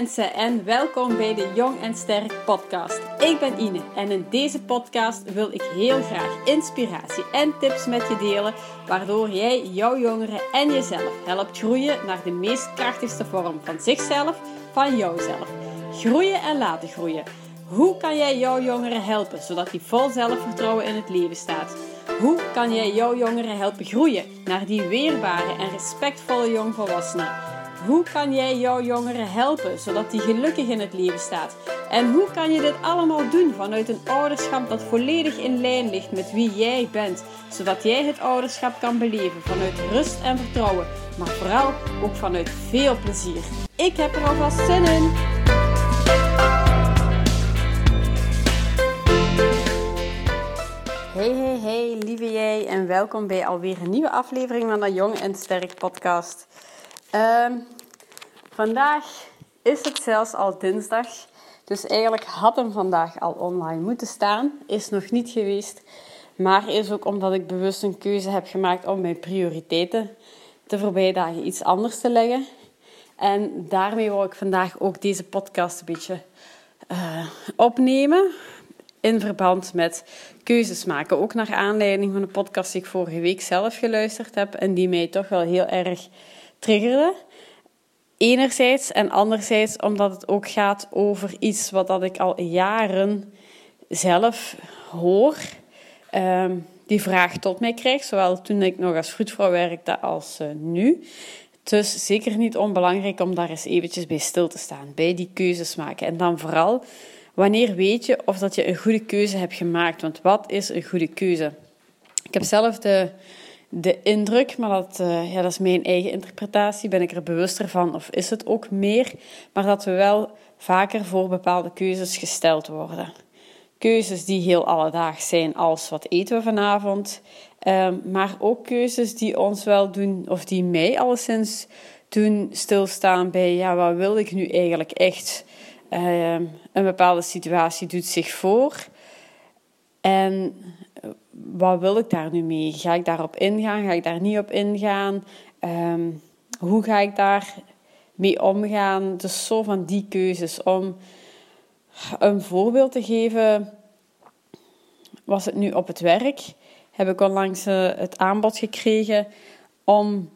mensen en welkom bij de Jong en Sterk podcast. Ik ben Ine en in deze podcast wil ik heel graag inspiratie en tips met je delen, waardoor jij jouw jongeren en jezelf helpt groeien naar de meest krachtigste vorm van zichzelf, van jouzelf. Groeien en laten groeien. Hoe kan jij jouw jongeren helpen zodat die vol zelfvertrouwen in het leven staat? Hoe kan jij jouw jongeren helpen groeien naar die weerbare en respectvolle jongvolwassenen? Hoe kan jij jouw jongeren helpen zodat die gelukkig in het leven staat? En hoe kan je dit allemaal doen vanuit een ouderschap dat volledig in lijn ligt met wie jij bent, zodat jij het ouderschap kan beleven vanuit rust en vertrouwen, maar vooral ook vanuit veel plezier? Ik heb er alvast zin in! Hey, hey, hey, lieve jij en welkom bij alweer een nieuwe aflevering van de Jong en Sterk podcast. Ehm, vandaag is het zelfs al dinsdag. Dus eigenlijk had hem vandaag al online moeten staan. Is nog niet geweest. Maar is ook omdat ik bewust een keuze heb gemaakt om mijn prioriteiten de voorbije dagen iets anders te leggen. En daarmee wil ik vandaag ook deze podcast een beetje uh, opnemen. In verband met keuzes maken. Ook naar aanleiding van de podcast die ik vorige week zelf geluisterd heb. En die mij toch wel heel erg triggerde. Enerzijds en anderzijds omdat het ook gaat over iets wat dat ik al jaren zelf hoor. Um, die vraag tot mij krijg, zowel toen ik nog als vroedvrouw werkte als uh, nu. Dus zeker niet onbelangrijk om daar eens eventjes bij stil te staan, bij die keuzes maken. En dan vooral, wanneer weet je of dat je een goede keuze hebt gemaakt? Want wat is een goede keuze? Ik heb zelf de de indruk, maar dat, uh, ja, dat is mijn eigen interpretatie. Ben ik er bewuster van of is het ook meer? Maar dat we wel vaker voor bepaalde keuzes gesteld worden. Keuzes die heel alledaags zijn, als wat eten we vanavond. Um, maar ook keuzes die ons wel doen, of die mij alleszins doen stilstaan bij, ja, wat wil ik nu eigenlijk echt? Um, een bepaalde situatie doet zich voor. En wat wil ik daar nu mee? Ga ik daarop ingaan? Ga ik daar niet op ingaan? Um, hoe ga ik daar mee omgaan? Dus zo van die keuzes. Om een voorbeeld te geven, was het nu op het werk. Heb ik onlangs uh, het aanbod gekregen om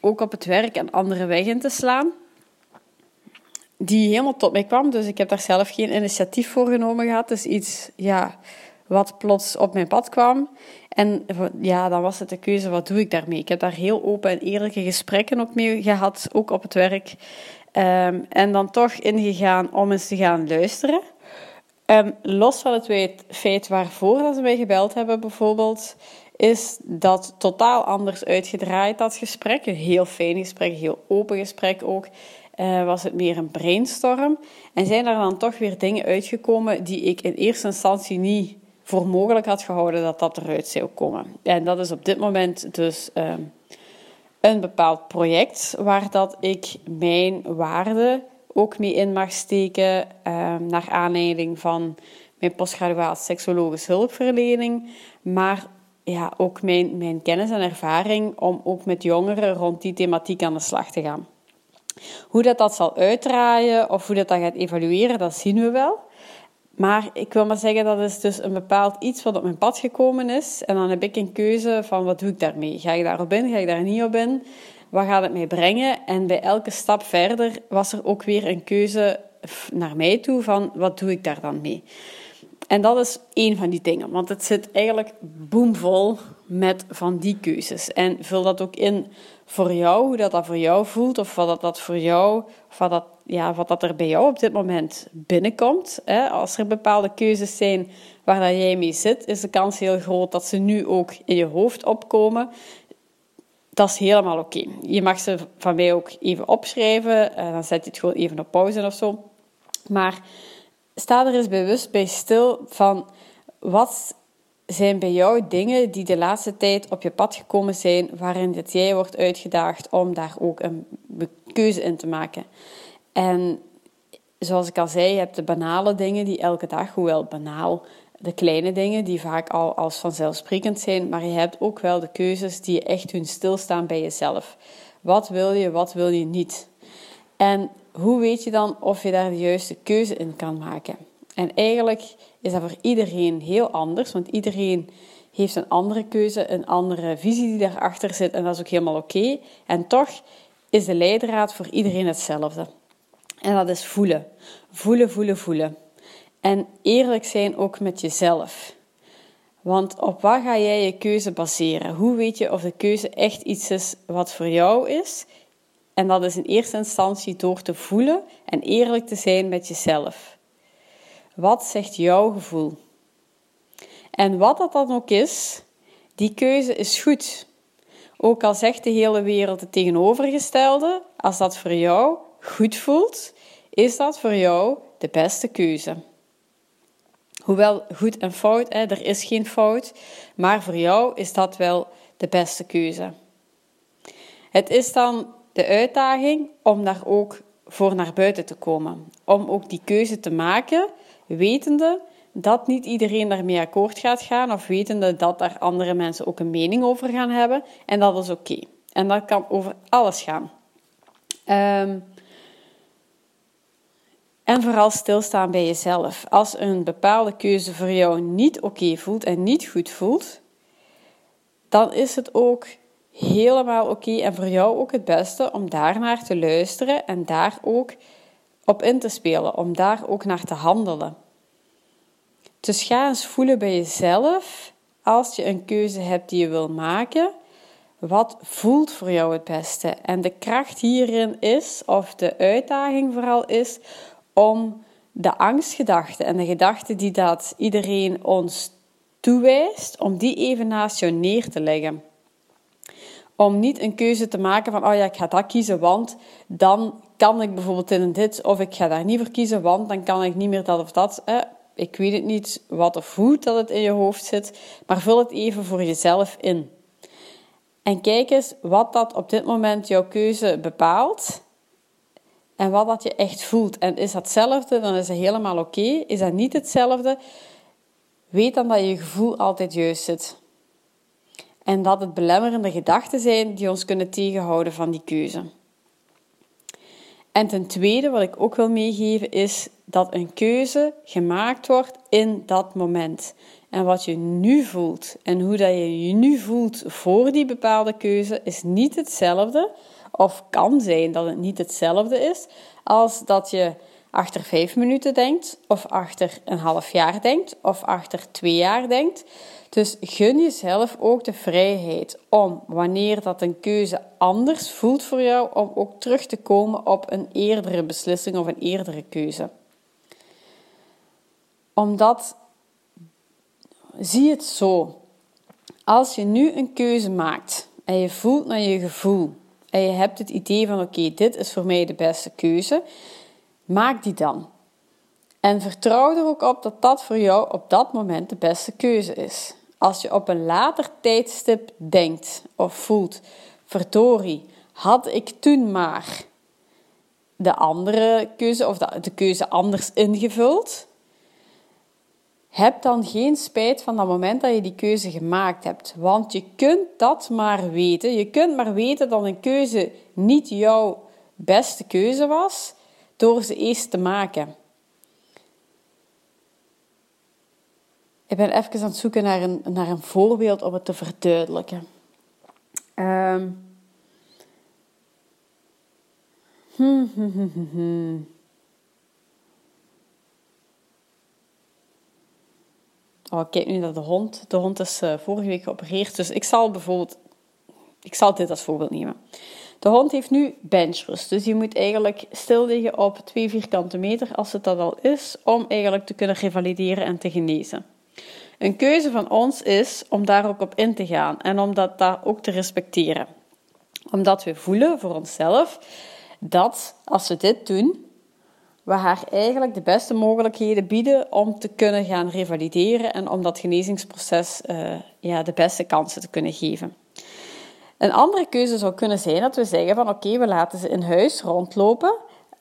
ook op het werk een andere weg in te slaan. Die helemaal tot mij kwam, dus ik heb daar zelf geen initiatief voor genomen gehad. Dus iets, ja, wat plots op mijn pad kwam. En ja, dan was het de keuze, wat doe ik daarmee? Ik heb daar heel open en eerlijke gesprekken ook mee gehad, ook op het werk. Um, en dan toch ingegaan om eens te gaan luisteren. Um, los van het feit waarvoor dat ze mij gebeld hebben, bijvoorbeeld, is dat totaal anders uitgedraaid, dat gesprek. Een heel fijn gesprek, een heel open gesprek ook. Uh, was het meer een brainstorm. En zijn er dan toch weer dingen uitgekomen die ik in eerste instantie niet voor mogelijk had gehouden dat dat eruit zou komen. En dat is op dit moment dus ehm, een bepaald project waar dat ik mijn waarde ook mee in mag steken ehm, naar aanleiding van mijn postgraduaat seksologische hulpverlening, maar ja, ook mijn, mijn kennis en ervaring om ook met jongeren rond die thematiek aan de slag te gaan. Hoe dat, dat zal uitdraaien of hoe dat, dat gaat evalueren, dat zien we wel. Maar ik wil maar zeggen, dat is dus een bepaald iets wat op mijn pad gekomen is. En dan heb ik een keuze van wat doe ik daarmee? Ga ik daarop in? Ga ik daar niet op in? Wat gaat het mij brengen? En bij elke stap verder was er ook weer een keuze naar mij toe van wat doe ik daar dan mee? En dat is één van die dingen, want het zit eigenlijk boomvol met van die keuzes. En vul dat ook in voor jou, hoe dat, dat voor jou voelt, of wat dat, dat voor jou, of wat dat, ja, wat dat er bij jou op dit moment binnenkomt. Hè? Als er bepaalde keuzes zijn waar dat jij mee zit, is de kans heel groot dat ze nu ook in je hoofd opkomen. Dat is helemaal oké. Je mag ze van mij ook even opschrijven, en dan zet je het gewoon even op pauze of zo. Maar sta er eens bewust bij stil van wat zijn bij jou dingen die de laatste tijd op je pad gekomen zijn, waarin dat jij wordt uitgedaagd om daar ook een keuze in te maken. En zoals ik al zei, je hebt de banale dingen die elke dag, hoewel banaal, de kleine dingen die vaak al als vanzelfsprekend zijn, maar je hebt ook wel de keuzes die echt hun stilstaan bij jezelf. Wat wil je, wat wil je niet? En hoe weet je dan of je daar de juiste keuze in kan maken? En eigenlijk is dat voor iedereen heel anders, want iedereen heeft een andere keuze, een andere visie die daarachter zit en dat is ook helemaal oké. En toch is de leidraad voor iedereen hetzelfde. En dat is voelen. Voelen, voelen, voelen. En eerlijk zijn ook met jezelf. Want op wat ga jij je keuze baseren? Hoe weet je of de keuze echt iets is wat voor jou is? En dat is in eerste instantie door te voelen en eerlijk te zijn met jezelf. Wat zegt jouw gevoel? En wat dat dan ook is, die keuze is goed. Ook al zegt de hele wereld het tegenovergestelde, als dat voor jou goed voelt, is dat voor jou de beste keuze. Hoewel goed en fout, hè, er is geen fout, maar voor jou is dat wel de beste keuze. Het is dan de uitdaging om daar ook voor naar buiten te komen. Om ook die keuze te maken, wetende dat niet iedereen daarmee akkoord gaat gaan, of wetende dat daar andere mensen ook een mening over gaan hebben. En dat is oké. En dat kan over alles gaan. Um, en vooral stilstaan bij jezelf. Als een bepaalde keuze voor jou niet oké voelt en niet goed voelt, dan is het ook helemaal oké en voor jou ook het beste om daarnaar te luisteren en daar ook op in te spelen, om daar ook naar te handelen. Dus ga eens voelen bij jezelf, als je een keuze hebt die je wil maken, wat voelt voor jou het beste? En de kracht hierin is, of de uitdaging vooral is, om de angstgedachten en de gedachten die dat iedereen ons toewijst, om die even naast jou neer te leggen. Om niet een keuze te maken van, oh ja, ik ga dat kiezen, want dan kan ik bijvoorbeeld in dit, of ik ga daar niet voor kiezen, want dan kan ik niet meer dat of dat. Eh, ik weet het niet wat of hoe dat het in je hoofd zit, maar vul het even voor jezelf in. En kijk eens wat dat op dit moment jouw keuze bepaalt en wat dat je echt voelt. En is dat hetzelfde, dan is het helemaal oké. Is dat niet hetzelfde, weet dan dat je gevoel altijd juist zit. En dat het belemmerende gedachten zijn die ons kunnen tegenhouden van die keuze. En ten tweede, wat ik ook wil meegeven, is dat een keuze gemaakt wordt in dat moment. En wat je nu voelt en hoe dat je je nu voelt voor die bepaalde keuze is niet hetzelfde of kan zijn dat het niet hetzelfde is als dat je achter vijf minuten denkt, of achter een half jaar denkt, of achter twee jaar denkt. Dus gun jezelf ook de vrijheid om, wanneer dat een keuze anders voelt voor jou, om ook terug te komen op een eerdere beslissing of een eerdere keuze. Omdat, zie het zo, als je nu een keuze maakt en je voelt naar je gevoel, en je hebt het idee van oké, dit is voor mij de beste keuze, maak die dan. En vertrouw er ook op dat dat voor jou op dat moment de beste keuze is. Als je op een later tijdstip denkt of voelt, verdorie, had ik toen maar de andere keuze of de, keuze anders ingevuld, heb dan geen spijt van dat moment dat je die keuze gemaakt hebt. Want je kunt dat maar weten. Je kunt maar weten dat een keuze niet jouw beste keuze was door ze eerst te maken. Ik ben even aan het zoeken naar een, naar een voorbeeld om het te verduidelijken. Um. Hmm, hmm, hmm, Oh, kijk nu naar de hond. De hond is uh, vorige week geopereerd. Dus ik zal bijvoorbeeld... Ik zal dit als voorbeeld nemen. De hond heeft nu benchrust. Dus die moet eigenlijk stil liggen op 2 vierkante meter, als het dat al is, om eigenlijk te kunnen revalideren en te genezen. Een keuze van ons is om daar ook op in te gaan en om dat daar ook te respecteren. Omdat we voelen voor onszelf dat als we dit doen, we haar eigenlijk de beste mogelijkheden bieden om te kunnen gaan revalideren en om dat genezingsproces uh, ja, de beste kansen te kunnen geven. Een andere keuze zou kunnen zijn dat we zeggen van oké, we laten ze in huis rondlopen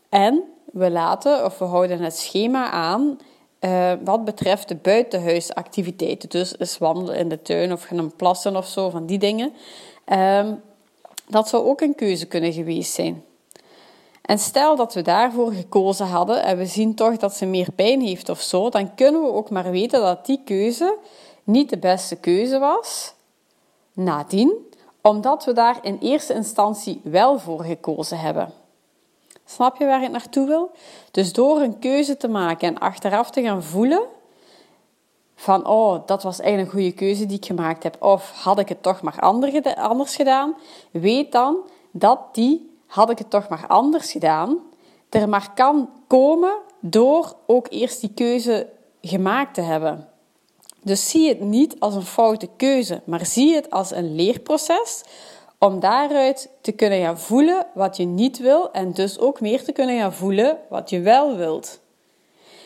en we laten of we houden het schema aan uh, wat betreft de buitenhuisactiviteiten. Dus is wandelen in de tuin of gaan plassen of zo, van die dingen. Uh, dat zou ook een keuze kunnen geweest zijn. En stel dat we daarvoor gekozen hadden en we zien toch dat ze meer pijn heeft of zo, dan kunnen we ook maar weten dat die keuze niet de beste keuze was. Nadien, omdat we daar in eerste instantie wel voor gekozen hebben. Snap je waar ik naartoe wil? Dus door een keuze te maken en achteraf te gaan voelen van oh, dat was eigenlijk een goede keuze die ik gemaakt heb of had ik het toch maar anders gedaan, weet dan dat die had ik het toch maar anders gedaan, er maar kan komen door ook eerst die keuze gemaakt te hebben. Dus zie het niet als een foute keuze, maar zie het als een leerproces om daaruit te kunnen gaan voelen wat je niet wil en dus ook meer te kunnen gaan voelen wat je wel wilt.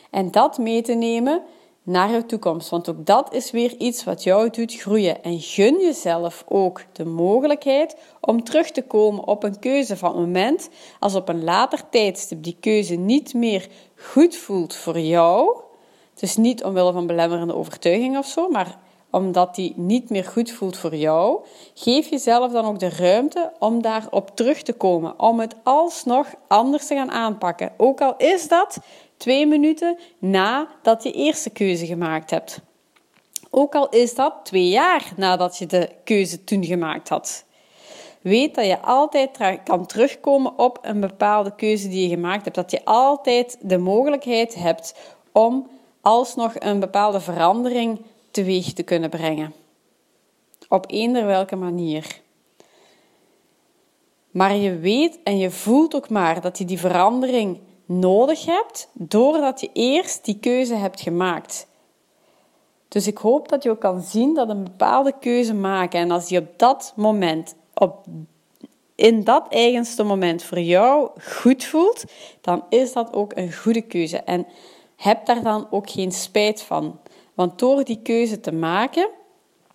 En dat mee te nemen naar jouw toekomst, want ook dat is weer iets wat jou doet groeien. En gun jezelf ook de mogelijkheid om terug te komen op een keuze van het moment als op een later tijdstip die keuze niet meer goed voelt voor jou. Dus niet omwille van belemmerende overtuiging of zo, maar omdat die niet meer goed voelt voor jou, geef jezelf dan ook de ruimte om daarop terug te komen, om het alsnog anders te gaan aanpakken. Ook al is dat twee minuten nadat je eerste keuze gemaakt hebt. Ook al is dat twee jaar nadat je de keuze toen gemaakt had. Weet dat je altijd kan terugkomen op een bepaalde keuze die je gemaakt hebt. Dat je altijd de mogelijkheid hebt om alsnog een bepaalde verandering teweeg te kunnen brengen. Op eender welke manier. Maar je weet en je voelt ook maar dat je die verandering nodig hebt, doordat je eerst die keuze hebt gemaakt. Dus ik hoop dat je ook kan zien dat een bepaalde keuze maken en als die op dat moment, op, in dat eigenste moment voor jou goed voelt, dan is dat ook een goede keuze. En heb daar dan ook geen spijt van. Want door die keuze te maken,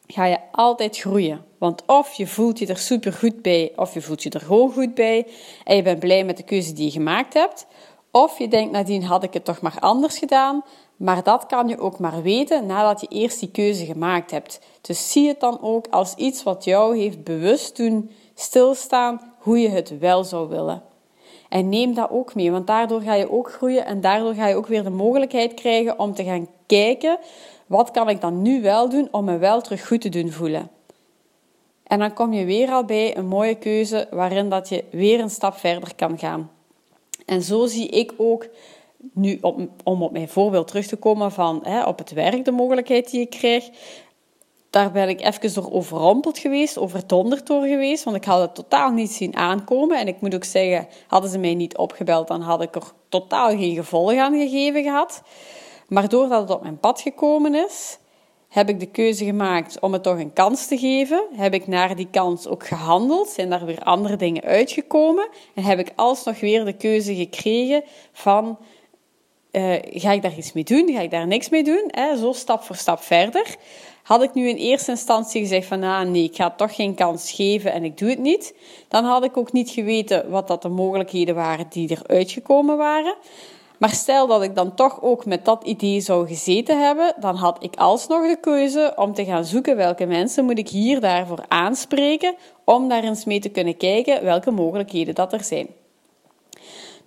ga je altijd groeien. Want of je voelt je er super goed bij, of je voelt je er gewoon goed bij en je bent blij met de keuze die je gemaakt hebt. Of je denkt nadien had ik het toch maar anders gedaan. Maar dat kan je ook maar weten nadat je eerst die keuze gemaakt hebt. Dus zie het dan ook als iets wat jou heeft bewust doen stilstaan hoe je het wel zou willen. En neem dat ook mee, want daardoor ga je ook groeien en daardoor ga je ook weer de mogelijkheid krijgen om te gaan kijken wat kan ik dan nu wel doen om me wel terug goed te doen voelen. En dan kom je weer al bij een mooie keuze waarin dat je weer een stap verder kan gaan. En zo zie ik ook nu, om op mijn voorbeeld terug te komen van hè, op het werk de mogelijkheid die ik krijg. Daar ben ik even door overrompeld geweest, overdonderd door geweest, want ik had het totaal niet zien aankomen. En ik moet ook zeggen, hadden ze mij niet opgebeld, dan had ik er totaal geen gevolg aan gegeven gehad. Maar doordat het op mijn pad gekomen is, heb ik de keuze gemaakt om het toch een kans te geven. Heb ik naar die kans ook gehandeld? Zijn daar weer andere dingen uitgekomen? En heb ik alsnog weer de keuze gekregen van... Uh, ga ik daar iets mee doen? Ga ik daar niks mee doen? Hè? Zo stap voor stap verder. Had ik nu in eerste instantie gezegd van ah, nee, ik ga toch geen kans geven en ik doe het niet, dan had ik ook niet geweten wat dat de mogelijkheden waren die er uitgekomen waren. Maar stel dat ik dan toch ook met dat idee zou gezeten hebben, dan had ik alsnog de keuze om te gaan zoeken welke mensen moet ik hier daarvoor aanspreken, om daar eens mee te kunnen kijken welke mogelijkheden dat er zijn.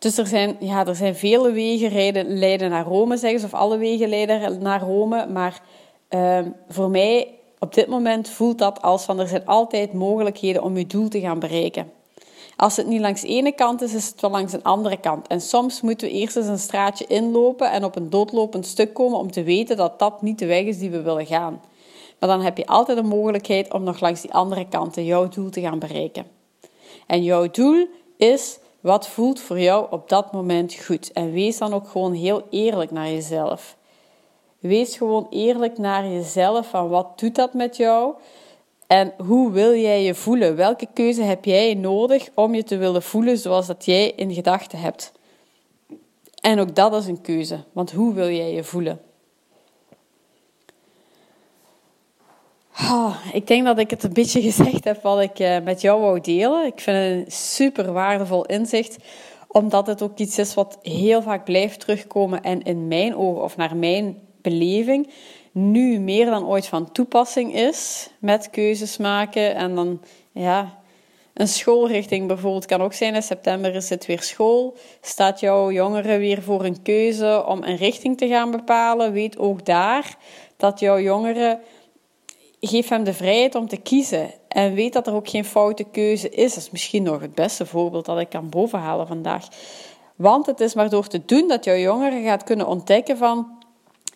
Dus er zijn, ja, er zijn vele wegen leiden naar Rome, zeggen ze, of alle wegen leiden naar Rome. Maar uh, voor mij op dit moment voelt dat als van er zijn altijd mogelijkheden om je doel te gaan bereiken. Als het niet langs de ene kant is, is het wel langs een andere kant. En soms moeten we eerst eens een straatje inlopen en op een doodlopend stuk komen om te weten dat dat niet de weg is die we willen gaan. Maar dan heb je altijd de mogelijkheid om nog langs die andere kanten jouw doel te gaan bereiken. En jouw doel is wat voelt voor jou op dat moment goed. En wees dan ook gewoon heel eerlijk naar jezelf. Wees gewoon eerlijk naar jezelf van wat doet dat met jou? En hoe wil jij je voelen? Welke keuze heb jij nodig om je te willen voelen zoals dat jij in gedachten hebt? En ook dat is een keuze, want hoe wil jij je voelen? Oh, ik denk dat ik het een beetje gezegd heb wat ik uh, met jou wou delen. Ik vind het een super waardevol inzicht, omdat het ook iets is wat heel vaak blijft terugkomen en in mijn ogen of naar mijn beleving nu meer dan ooit van toepassing is met keuzes maken. En dan, ja, Een schoolrichting bijvoorbeeld kan ook zijn. In september is het weer school. Staat jouw jongere weer voor een keuze om een richting te gaan bepalen? Weet ook daar dat jouw jongere. Geef hem de vrijheid om te kiezen. En weet dat er ook geen foute keuze is. Dat is misschien nog het beste voorbeeld dat ik kan bovenhalen vandaag. Want het is maar door te doen dat jouw jongere gaat kunnen ontdekken van...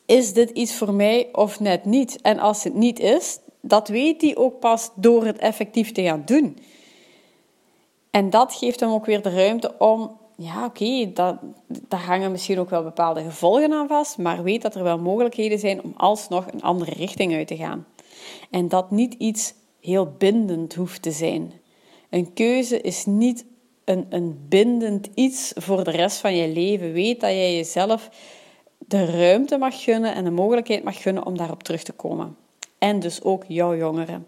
Is dit iets voor mij of net niet? En als het niet is, dat weet hij ook pas door het effectief te gaan doen. En dat geeft hem ook weer de ruimte om, ja oké, dat daar hangen misschien ook wel bepaalde gevolgen aan vast, maar weet dat er wel mogelijkheden zijn om alsnog een andere richting uit te gaan. En dat niet iets heel bindend hoeft te zijn. Een keuze is niet een, een bindend iets voor de rest van je leven. Weet dat jij jezelf de ruimte mag gunnen en de mogelijkheid mag gunnen om daarop terug te komen. En dus ook jouw jongeren.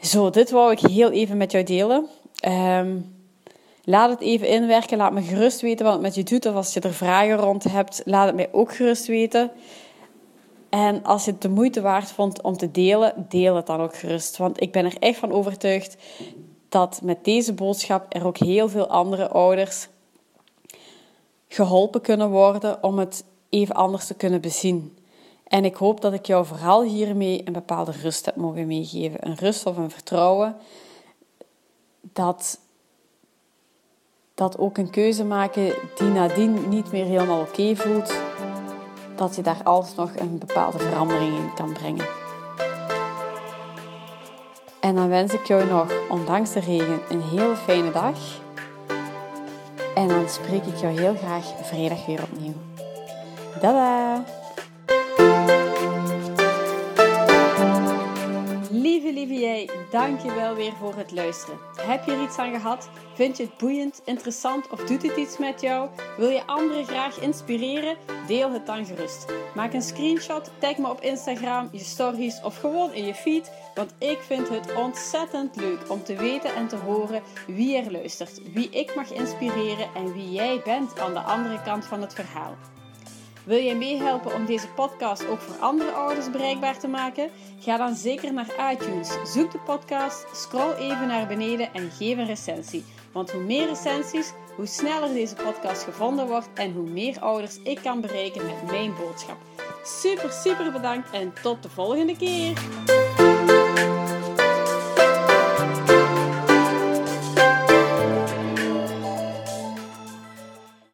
Zo, dit wou ik heel even met jou delen. Ehm, laat het even inwerken. Laat me gerust weten wat het met je doet. Of als je er vragen rond hebt, laat het mij ook gerust weten. En als je het de moeite waard vond om te delen, deel het dan ook gerust. Want ik ben er echt van overtuigd dat met deze boodschap er ook heel veel andere ouders geholpen kunnen worden om het even anders te kunnen bezien. En ik hoop dat ik jou vooral hiermee een bepaalde rust heb mogen meegeven. Een rust of een vertrouwen dat, dat ook een keuze maken die nadien niet meer helemaal oké voelt, dat je daar alsnog een bepaalde verandering in kan brengen. En dan wens ik jou nog, ondanks de regen, een heel fijne dag. En dan spreek ik jou heel graag vrijdag weer opnieuw. Dada! Dank je wel weer voor het luisteren. Heb je er iets aan gehad? Vind je het boeiend, interessant of doet het iets met jou? Wil je anderen graag inspireren? Deel het dan gerust. Maak een screenshot, tag me op Instagram, je stories of gewoon in je feed. Want ik vind het ontzettend leuk om te weten en te horen wie er luistert, wie ik mag inspireren en wie jij bent aan de andere kant van het verhaal. Wil jij meehelpen om deze podcast ook voor andere ouders bereikbaar te maken? Ga dan zeker naar iTunes, zoek de podcast, scroll even naar beneden en geef een recensie. Want hoe meer recensies, hoe sneller deze podcast gevonden wordt en hoe meer ouders ik kan bereiken met mijn boodschap. Super, super bedankt en tot de volgende keer!